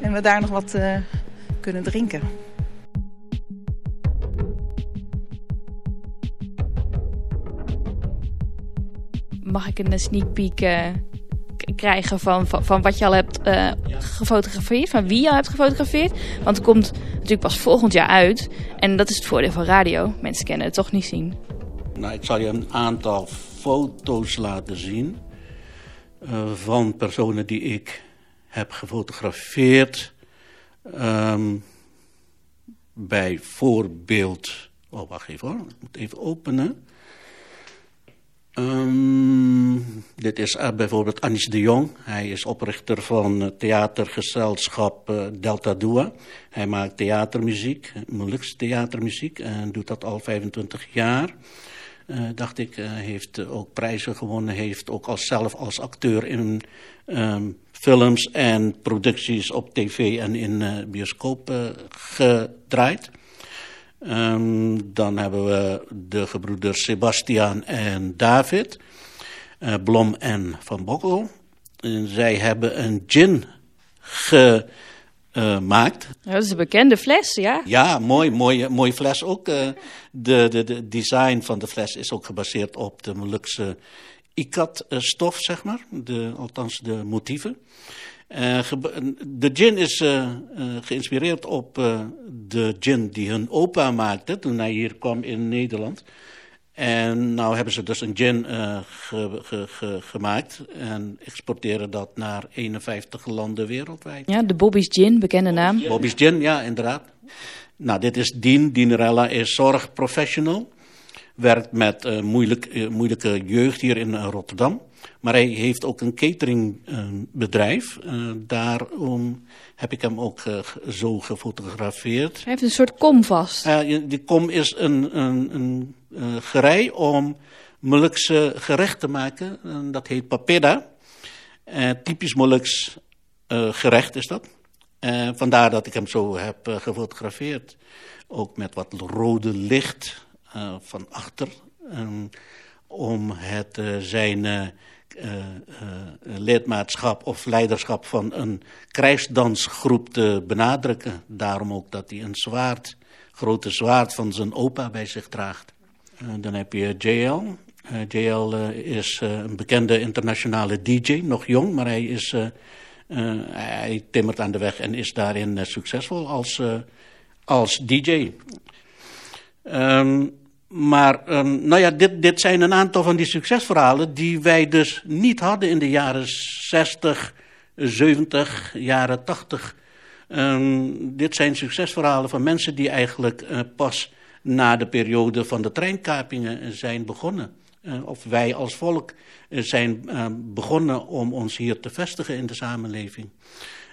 En we daar nog wat kunnen drinken. Mag ik een sneak peek uh, krijgen van, van, van, wat je al hebt uh, gefotografeerd, van wie je al hebt gefotografeerd. Want het komt natuurlijk pas volgend jaar uit. En dat is het voordeel van radio. Mensen kennen het toch niet zien. Nou, ik zal je een aantal foto's laten zien uh, van personen die ik heb gefotografeerd. Um, bijvoorbeeld, oh wacht even hoor, ik moet even openen. Um, dit is uh, bijvoorbeeld Anis de Jong. Hij is oprichter van het theatergezelschap uh, Delta Dua. Hij maakt theatermuziek, Molukse theatermuziek. En doet dat al 25 jaar. Dacht ik, heeft ook prijzen gewonnen. Heeft ook als zelf als acteur in um, films en producties op tv en in bioscoop gedraaid. Um, dan hebben we de gebroeders Sebastian en David, uh, Blom en Van Bokkel. En zij hebben een gin gemaakt. Uh, dat is een bekende fles, ja? Ja, mooi, mooi, mooi fles ook. Uh, de, de, de design van de fles is ook gebaseerd op de Molukse ikat-stof, zeg maar. De, althans, de motieven. Uh, de gin is uh, uh, geïnspireerd op de gin die hun opa maakte toen hij hier kwam in Nederland. En nou hebben ze dus een gin ge, ge, ge, gemaakt en exporteren dat naar 51 landen wereldwijd. Ja, de Bobby's Gin, bekende naam. Bobby's Gin, ja, inderdaad. Nou, dit is Dien. Dienerella is zorgprofessional. Werkt met moeilijk, moeilijke jeugd hier in Rotterdam. Maar hij heeft ook een cateringbedrijf. Uh, daarom heb ik hem ook uh, zo gefotografeerd. Hij heeft een soort kom vast. Uh, die kom is een, een, een gerei om Molukse gerecht te maken. dat heet papeda. typisch Moluks gerecht is dat. vandaar dat ik hem zo heb gefotografeerd. Ook met wat rode licht van achter. Om het zijn uh, uh, lidmaatschap of leiderschap van een krijgsdansgroep te benadrukken. Daarom ook dat hij een zwaard, grote zwaard van zijn opa bij zich draagt. Dan heb je JL. JL is een bekende internationale DJ, nog jong, maar hij, is, hij timmert aan de weg en is daarin succesvol als, als DJ. Um, maar um, nou ja, dit, dit zijn een aantal van die succesverhalen die wij dus niet hadden in de jaren 60, 70, jaren 80. Um, dit zijn succesverhalen van mensen die eigenlijk uh, pas na de periode van de treinkapingen zijn begonnen. Uh, of wij als volk zijn begonnen om ons hier te vestigen in de samenleving.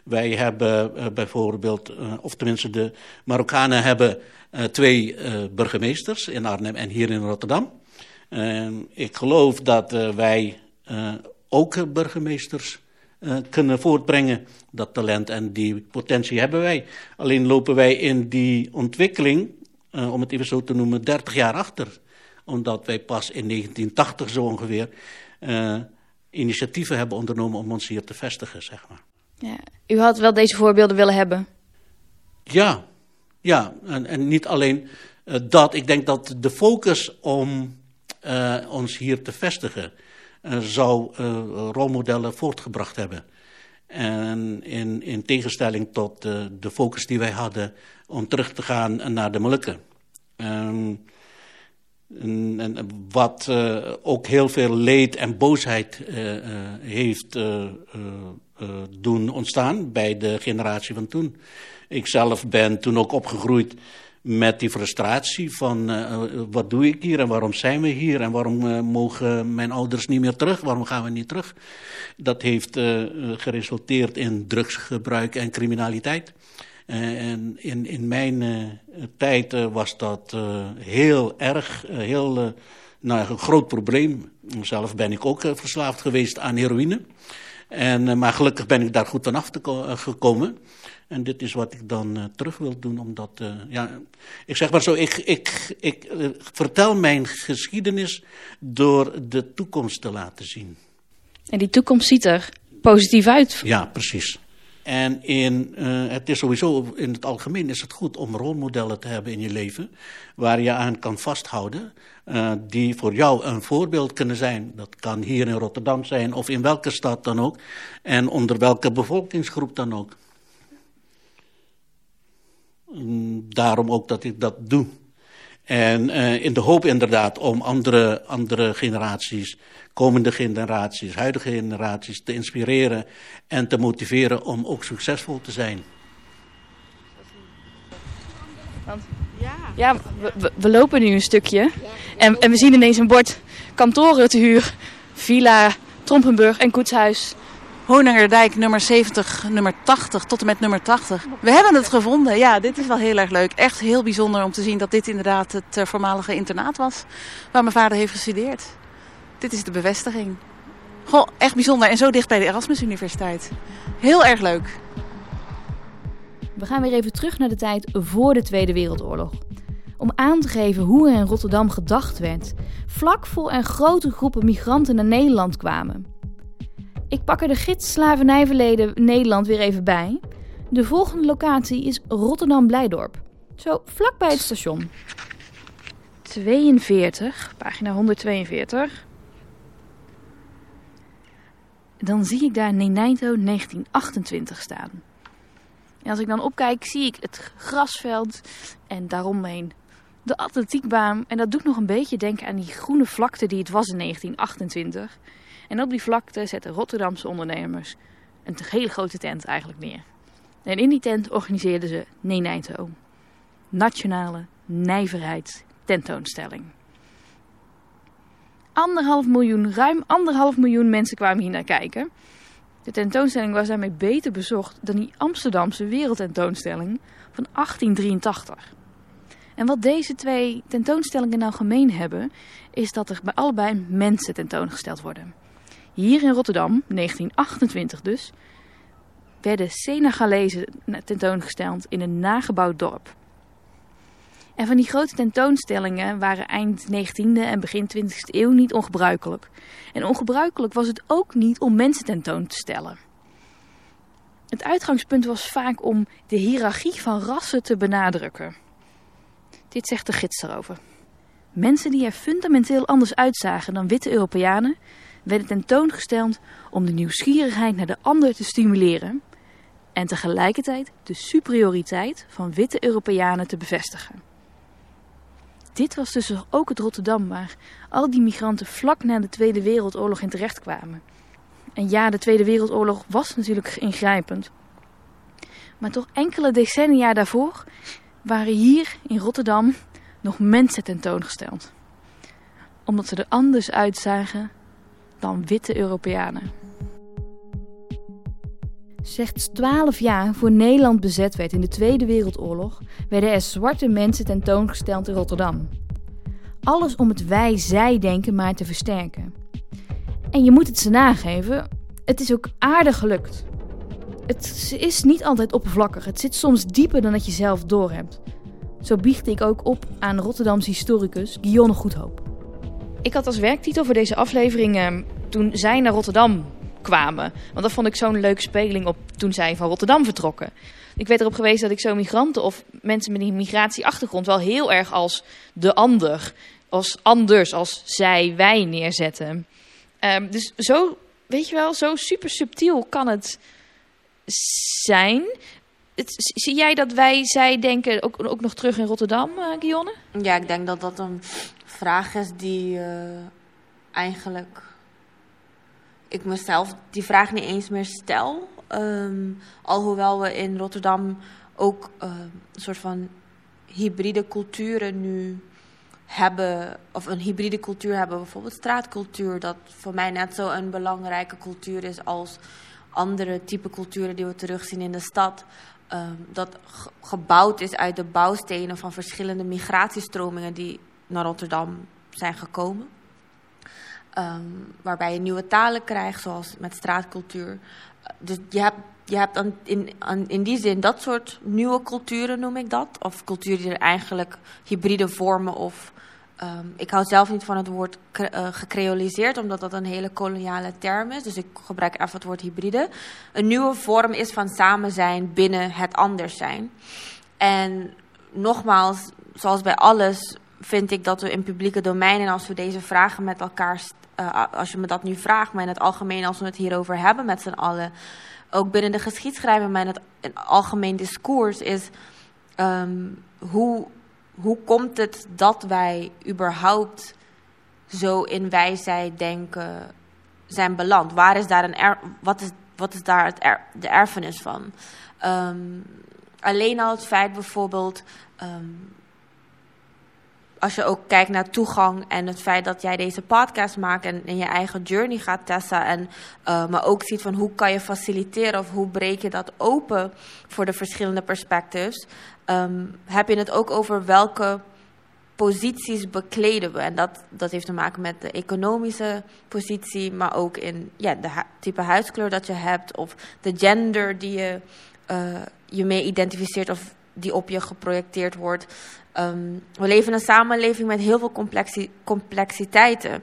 Wij hebben bijvoorbeeld, of tenminste de Marokkanen hebben uh, twee burgemeesters in Arnhem en hier in Rotterdam. Uh, ik geloof dat wij ook burgemeesters kunnen voortbrengen. Dat talent en die potentie hebben wij. Alleen lopen wij in die ontwikkeling, om het even zo te noemen, 30 jaar achter. Omdat wij pas in 1980 zo ongeveer initiatieven hebben ondernomen om ons hier te vestigen, zeg maar. Ja, u had wel deze voorbeelden willen hebben? Ja, ja, en, niet alleen uh, dat. Ik denk dat de focus om uh, ons hier te vestigen uh, zou rolmodellen voortgebracht hebben. En in, in tegenstelling tot de focus die wij hadden om terug te gaan naar de Molukken. Um, En, wat ook heel veel leed en boosheid uh, uh, heeft doen ontstaan bij de generatie van toen. Ik zelf ben toen ook opgegroeid met die frustratie van uh, wat doe ik hier en waarom zijn we hier en waarom mogen mijn ouders niet meer terug, waarom gaan we niet terug. Dat heeft geresulteerd in drugsgebruik en criminaliteit. en in, in mijn tijd was dat heel erg, heel nou, een groot probleem. Zelf ben ik ook verslaafd geweest aan heroïne. En, maar gelukkig ben ik daar goed vanaf gekomen. En dit is wat ik dan uh, terug wil doen, omdat, uh, ja, ik zeg maar zo, ik, ik, ik uh, vertel mijn geschiedenis door de toekomst te laten zien. En die toekomst ziet er positief uit. Ja, precies. En in, het is sowieso, in het algemeen is het goed om rolmodellen te hebben in je leven, waar je aan kan vasthouden, die voor jou een voorbeeld kunnen zijn. Dat kan hier in Rotterdam zijn of in welke stad dan ook, en onder welke bevolkingsgroep dan ook. Daarom ook dat ik dat doe. En uh, in de hoop inderdaad om andere, andere generaties, komende generaties, huidige generaties te inspireren en te motiveren om ook succesvol te zijn. ja, ja we, we, lopen nu een stukje en, en we zien ineens een bord kantoren te huur. Villa, Trompenburg en Koetshuis. Honingerdijk nummer 70, nummer 80 tot en met nummer 80. We hebben het gevonden. Ja, dit is wel heel erg leuk. Echt heel bijzonder om te zien dat dit inderdaad het uh, voormalige internaat was. Waar mijn vader heeft gestudeerd. Dit is de bevestiging. Goh, echt bijzonder. En zo dicht bij de Erasmus Universiteit. Heel erg leuk. We gaan weer even terug naar de tijd voor de Tweede Wereldoorlog. Om aan te geven hoe er in Rotterdam gedacht werd, vlak voor er grote groepen migranten naar Nederland kwamen. Ik pak er de gids Slavernijverleden Nederland weer even bij. De volgende locatie is Rotterdam-Blijdorp. Zo vlakbij het station. 42, pagina 142. Dan zie ik daar Neneito 1928 staan. En als ik dan opkijk, zie ik het grasveld en daaromheen de atletiekbaan. En dat doet nog een beetje denken aan die groene vlakte die het was in 1928. En op die vlakte zetten Rotterdamse ondernemers een hele grote tent eigenlijk neer. En in die tent organiseerden ze Nenijto. Nationale nijverheid tentoonstelling. Anderhalf miljoen, ruim anderhalf miljoen mensen kwamen hier naar kijken. De tentoonstelling was daarmee beter bezocht dan die Amsterdamse wereldtentoonstelling van 1883. En wat deze twee tentoonstellingen nou gemeen hebben, is dat er bij allebei mensen tentoongesteld worden. Hier in Rotterdam, 1928 dus, werden Senegalezen tentoongesteld in een nagebouwd dorp. En van die grote tentoonstellingen waren eind 19e en begin 20e eeuw niet ongebruikelijk. En ongebruikelijk was het ook niet om mensen tentoon te stellen. Het uitgangspunt was vaak om de hiërarchie van rassen te benadrukken. Dit zegt de gids erover. Mensen die er fundamenteel anders uitzagen dan witte Europeanen werden tentoongesteld om de nieuwsgierigheid naar de ander te stimuleren en tegelijkertijd de superioriteit van witte Europeanen te bevestigen. Dit was dus ook het Rotterdam waar al die migranten vlak na de Tweede Wereldoorlog in terecht kwamen. En ja, de Tweede Wereldoorlog was natuurlijk ingrijpend. Maar toch enkele decennia daarvoor waren hier in Rotterdam nog mensen tentoongesteld. Omdat ze er anders uitzagen dan witte Europeanen. Slechts 12 jaar voor Nederland bezet werd in de Tweede Wereldoorlog, werden er zwarte mensen tentoongesteld in Rotterdam. Alles om het wij-zij-denken maar te versterken. En je moet het ze nageven, het is ook aardig gelukt. Het is niet altijd oppervlakkig, het zit soms dieper dan dat je zelf doorhebt. Zo biechtte ik ook op aan Rotterdamse historicus Guillaume Goedhoop. Ik had als werktitel voor deze aflevering ehm, toen zij naar Rotterdam kwamen. Want dat vond ik zo'n leuke speling op toen zij van Rotterdam vertrokken. Ik werd erop gewezen dat ik zo migranten of mensen met een migratieachtergrond wel heel erg als de ander, als anders, als zij, wij neerzetten. Um, dus zo, weet je wel, zo super subtiel kan het zijn. Zie jij dat wij zij denken ook, ook nog terug in Rotterdam, uh, Gionne? Ja, ik denk dat dat een vraag is die eigenlijk ik mezelf die vraag niet eens meer stel. Um, alhoewel we in Rotterdam ook uh, een soort van hybride culturen nu hebben, of een hybride cultuur hebben, bijvoorbeeld straatcultuur, dat voor mij net zo een belangrijke cultuur is als andere type culturen die we terugzien in de stad. Um, dat gebouwd is uit de bouwstenen van verschillende migratiestromingen die naar Rotterdam zijn gekomen. Um, waarbij je nieuwe talen krijgt, zoals met straatcultuur. Dus je hebt, je hebt in, in die zin dat soort nieuwe culturen, noem ik dat. Of culturen die er eigenlijk hybride vormen. Of, um, ik hou zelf niet van het woord uh, gecreoliseerd, omdat dat een hele koloniale term is. Dus ik gebruik even het woord hybride. Een nieuwe vorm is van samen zijn binnen het anders zijn. En nogmaals, zoals bij alles vind ik dat we in publieke domeinen, als we deze vragen met elkaar uh, als je me dat nu vraagt, maar in het algemeen als we het hierover hebben met z'n allen, ook binnen de geschiedschrijving, maar in het, algemeen discours, is um, hoe, hoe komt het dat wij überhaupt zo in wijsheid denken zijn beland? Waar is daar een er, wat, is, wat is daar het er, de erfenis van? Um, alleen al het feit bijvoorbeeld um, als je ook kijkt naar toegang en het feit dat jij deze podcast maakt en in je eigen journey gaat testen. En uh, maar ook ziet van hoe kan je faciliteren of hoe breek je dat open voor de verschillende perspectives. Um, heb je het ook over welke posities bekleden we. En dat, dat heeft te maken met de economische positie, maar ook in ja, de type huidskleur dat je hebt of de gender die je, uh, je mee identificeert of die op je geprojecteerd wordt. Um, we leven in een samenleving met heel veel complexi complexiteiten.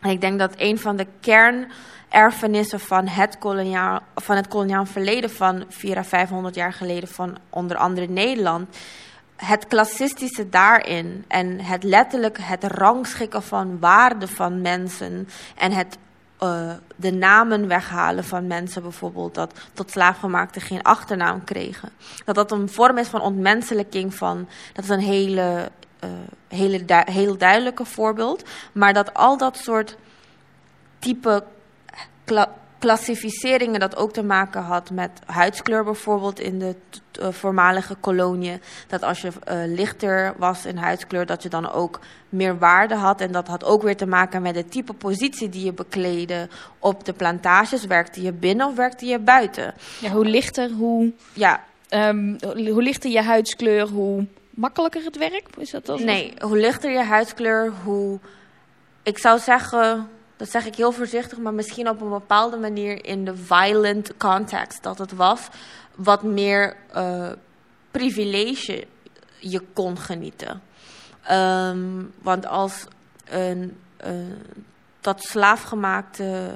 En ik denk dat een van de kernerfenissen van het koloniaal, van het koloniaal verleden van 400 à 500 jaar geleden van onder andere Nederland het klassistische daarin en het letterlijk het rangschikken van waarden van mensen en het uh, de namen weghalen van mensen bijvoorbeeld, dat tot slaafgemaakten geen achternaam kregen. Dat dat een vorm is van ontmenselijking van, dat is een hele, uh, hele heel duidelijke voorbeeld. Maar dat al dat soort type klassificeringen dat ook te maken had met huidskleur bijvoorbeeld in de uh, voormalige koloniën. Dat als je uh, lichter was in huidskleur, dat je dan ook meer waarde had. En dat had ook weer te maken met de type positie die je bekleedde op de plantages. Werkte je binnen of werkte je buiten? Ja, hoe lichter, hoe, ja. Um, hoe lichter je huidskleur, hoe makkelijker het werk? Is dat als nee, hoe lichter je huidskleur, hoe... Ik zou zeggen dat zeg ik heel voorzichtig, maar misschien op een bepaalde manier in de violent context dat het was, wat meer uh, privilege je kon genieten. Um, want als een uh, dat slaafgemaakte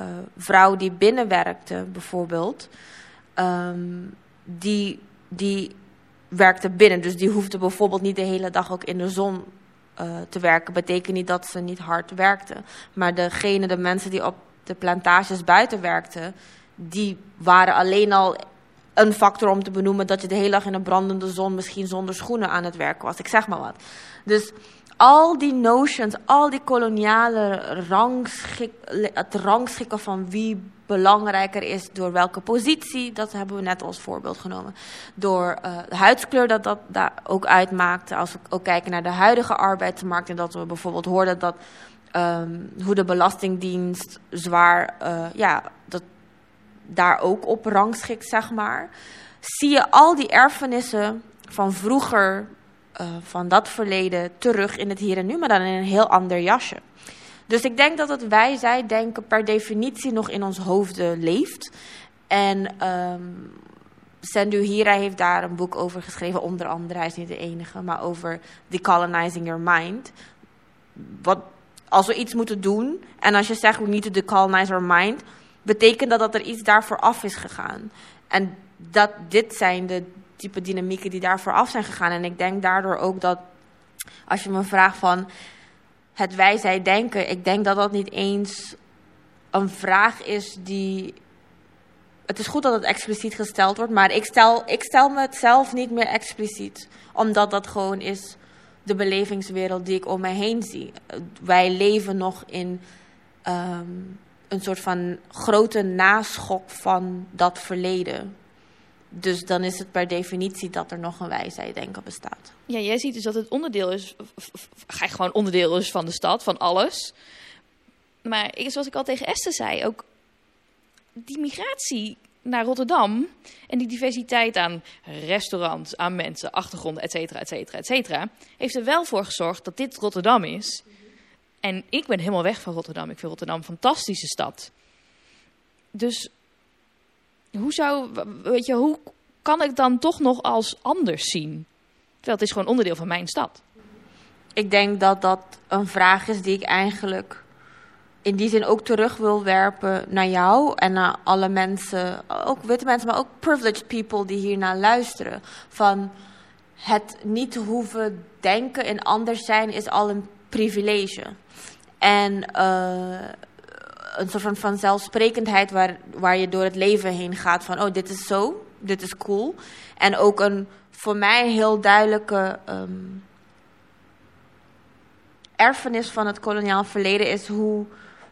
uh, vrouw die binnenwerkte, bijvoorbeeld, um, die, die werkte binnen. Dus die hoefde bijvoorbeeld niet de hele dag ook in de zon uh, te werken. Betekent niet dat ze niet hard werkten. Maar degene, de mensen die op de plantages buiten werkten, die waren alleen al een factor om te benoemen dat je de hele dag in een brandende zon misschien zonder schoenen aan het werk was. Ik zeg maar wat. Dus al die notions, al die koloniale rangschik, het rangschikken van wie belangrijker is door welke positie, dat hebben we net als voorbeeld genomen. Door uh, de huidskleur dat dat daar ook uitmaakte. Als we ook kijken naar de huidige arbeidsmarkt en dat we bijvoorbeeld hoorden dat um, hoe de Belastingdienst zwaar, uh, ja, dat daar ook op rangschikt, zeg maar. Zie je al die erfenissen van vroeger uh, van dat verleden terug in het hier en nu, maar dan in een heel ander jasje. Dus ik denk dat het wij, zij denken per definitie nog in ons hoofden leeft. En um, Sendu Hira heeft daar een boek over geschreven, onder andere, hij is niet de enige, maar over decolonizing your mind. Wat, als we iets moeten doen, en als je zegt we need to decolonize our mind, betekent dat dat er iets daarvoor af is gegaan. En dat dit zijn de type dynamieken die daarvoor af zijn gegaan. En ik denk daardoor ook dat, als je me vraagt van het wij zij denken, ik denk dat dat niet eens een vraag is die het is goed dat het expliciet gesteld wordt, maar ik stel, ik stel me het zelf niet meer expliciet. Omdat dat gewoon is de belevingswereld die ik om mij heen zie. Wij leven nog in ehm, een soort van grote naschok van dat verleden. Dus dan is het per definitie dat er nog een wijsheid denken bestaat. Ja, jij ziet dus dat het onderdeel is, ga gewoon onderdeel is van de stad, van alles. Maar zoals ik al tegen Esther zei, ook die migratie naar Rotterdam en die diversiteit aan restaurants, aan mensen, achtergronden, et cetera, et cetera, et cetera, heeft er wel voor gezorgd dat dit Rotterdam is. En ik ben helemaal weg van Rotterdam. Ik vind Rotterdam een fantastische stad. Dus hoe zou, weet je, hoe kan ik dan toch nog als anders zien? Terwijl het is gewoon onderdeel van mijn stad. Ik denk dat dat een vraag is die ik eigenlijk in die zin ook terug wil werpen naar jou en naar alle mensen, ook witte mensen, maar ook privileged people die hier naar luisteren. Van het niet hoeven denken in anders zijn is al een privilege. En uh, een soort van vanzelfsprekendheid waar, waar je door het leven heen gaat van, oh, dit is zo, dit is cool. En ook een voor mij heel duidelijke um, erfenis van het koloniaal verleden is hoe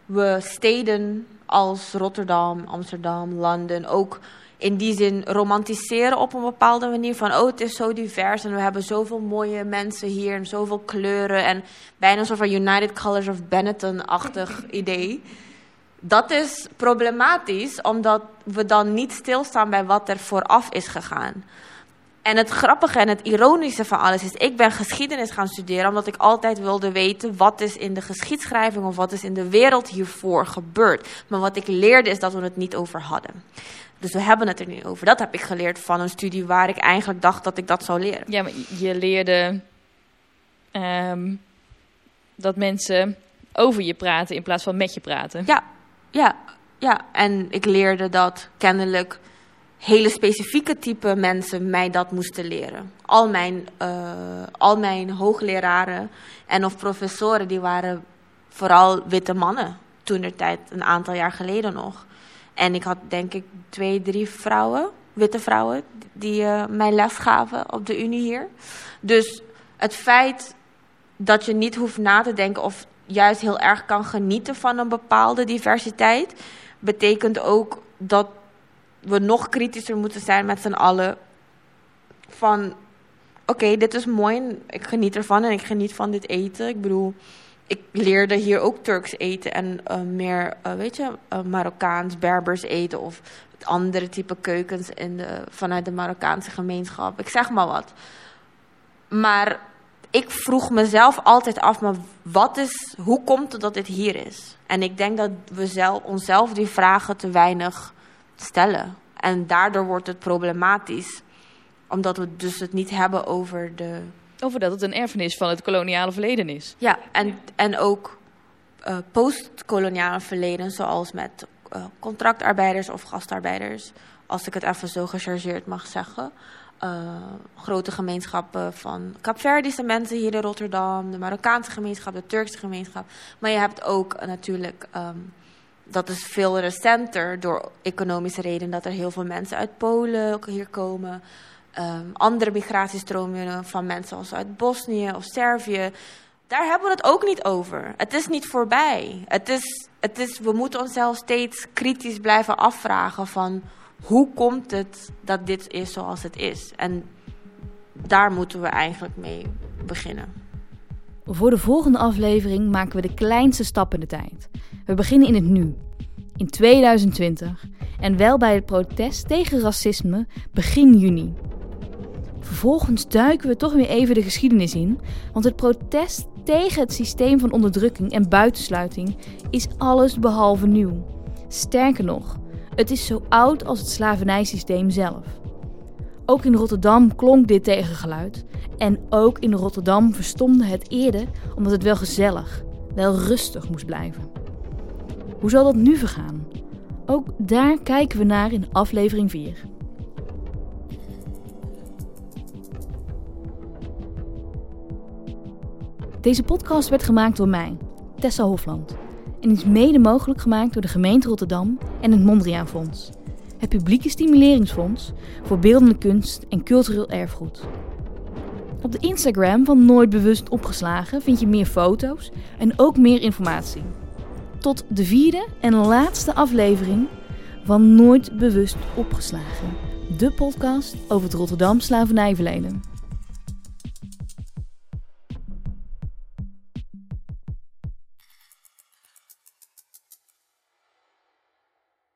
we steden als Rotterdam, Amsterdam, Londen ook in die zin romantiseren op een bepaalde manier. Van, oh, het is zo divers en we hebben zoveel mooie mensen hier en zoveel kleuren. En bijna een soort van United Colors of Benetton-achtig idee. Dat is problematisch, omdat we dan niet stilstaan bij wat er vooraf is gegaan. En het grappige en het ironische van alles is, ik ben geschiedenis gaan studeren omdat ik altijd wilde weten wat is in de geschiedschrijving of wat is in de wereld hiervoor gebeurd. Maar wat ik leerde is dat we het niet over hadden. Dus we hebben het er niet over. Dat heb ik geleerd van een studie waar ik eigenlijk dacht dat ik dat zou leren. Ja, maar je leerde um, dat mensen over je praten in plaats van met je praten. Ja, ja, ja. En ik leerde dat kennelijk hele specifieke type mensen mij dat moesten leren. Al mijn, uh, al mijn hoogleraren en of professoren, die waren vooral witte mannen. Toen er tijd, een aantal jaar geleden nog. En ik had denk ik twee, drie vrouwen, witte vrouwen, die uh, mij les gaven op de Unie hier. Dus het feit dat je niet hoeft na te denken of juist heel erg kan genieten van een bepaalde diversiteit, betekent ook dat we nog kritischer moeten zijn met z'n allen. Van, oké, dit is mooi ik geniet ervan en ik geniet van dit eten. Ik bedoel, ik leerde hier ook Turks eten en uh, meer, uh, weet je, uh, Marokkaans, Berbers eten of andere type keukens in de, vanuit de Marokkaanse gemeenschap. Ik zeg maar wat. Maar ik vroeg mezelf altijd af, maar wat is, hoe komt het dat dit hier is? En ik denk dat we zelf, onszelf die vragen te weinig stellen. En daardoor wordt het problematisch, omdat we dus het niet hebben over de... Over dat het een erfenis van het koloniale verleden is. Ja, en, en ook uh, postkoloniale verleden, zoals met uh, contractarbeiders of gastarbeiders, als ik het even zo gechargeerd mag zeggen. Uh, grote gemeenschappen van Capverdische mensen hier in Rotterdam, de Marokkaanse gemeenschap, de Turkse gemeenschap. Maar je hebt ook natuurlijk um, dat is veel recenter door economische redenen dat er heel veel mensen uit Polen hier komen. Um, andere migratiestromen van mensen zoals uit Bosnië of Servië. Daar hebben we het ook niet over. Het is niet voorbij. Het is, het is, we moeten onszelf steeds kritisch blijven afvragen van hoe komt het dat dit is zoals het is. En daar moeten we eigenlijk mee beginnen. Voor de volgende aflevering maken we de kleinste stap in de tijd. We beginnen in het nu, in 2020, en wel bij het protest tegen racisme begin juni. Vervolgens duiken we toch weer even de geschiedenis in, want het protest tegen het systeem van onderdrukking en buitensluiting is alles behalve nieuw. Sterker nog, het is zo oud als het slavernijsysteem zelf. Ook in Rotterdam klonk dit tegengeluid. En ook in Rotterdam verstomde het eerder omdat het wel gezellig, wel rustig moest blijven. Hoe zal dat nu vergaan? Ook daar kijken we naar in aflevering 4. Deze podcast werd gemaakt door mij, Tessa Hofland, en is mede mogelijk gemaakt door de gemeente Rotterdam en het Mondriaan Fonds. het Publieke Stimuleringsfonds voor Beeldende Kunst en Cultureel Erfgoed. Op de Instagram van Nooit Bewust Opgeslagen vind je meer foto's en ook meer informatie. Tot de vierde en laatste aflevering van Nooit Bewust Opgeslagen, de podcast over het Rotterdam slavernijverleden.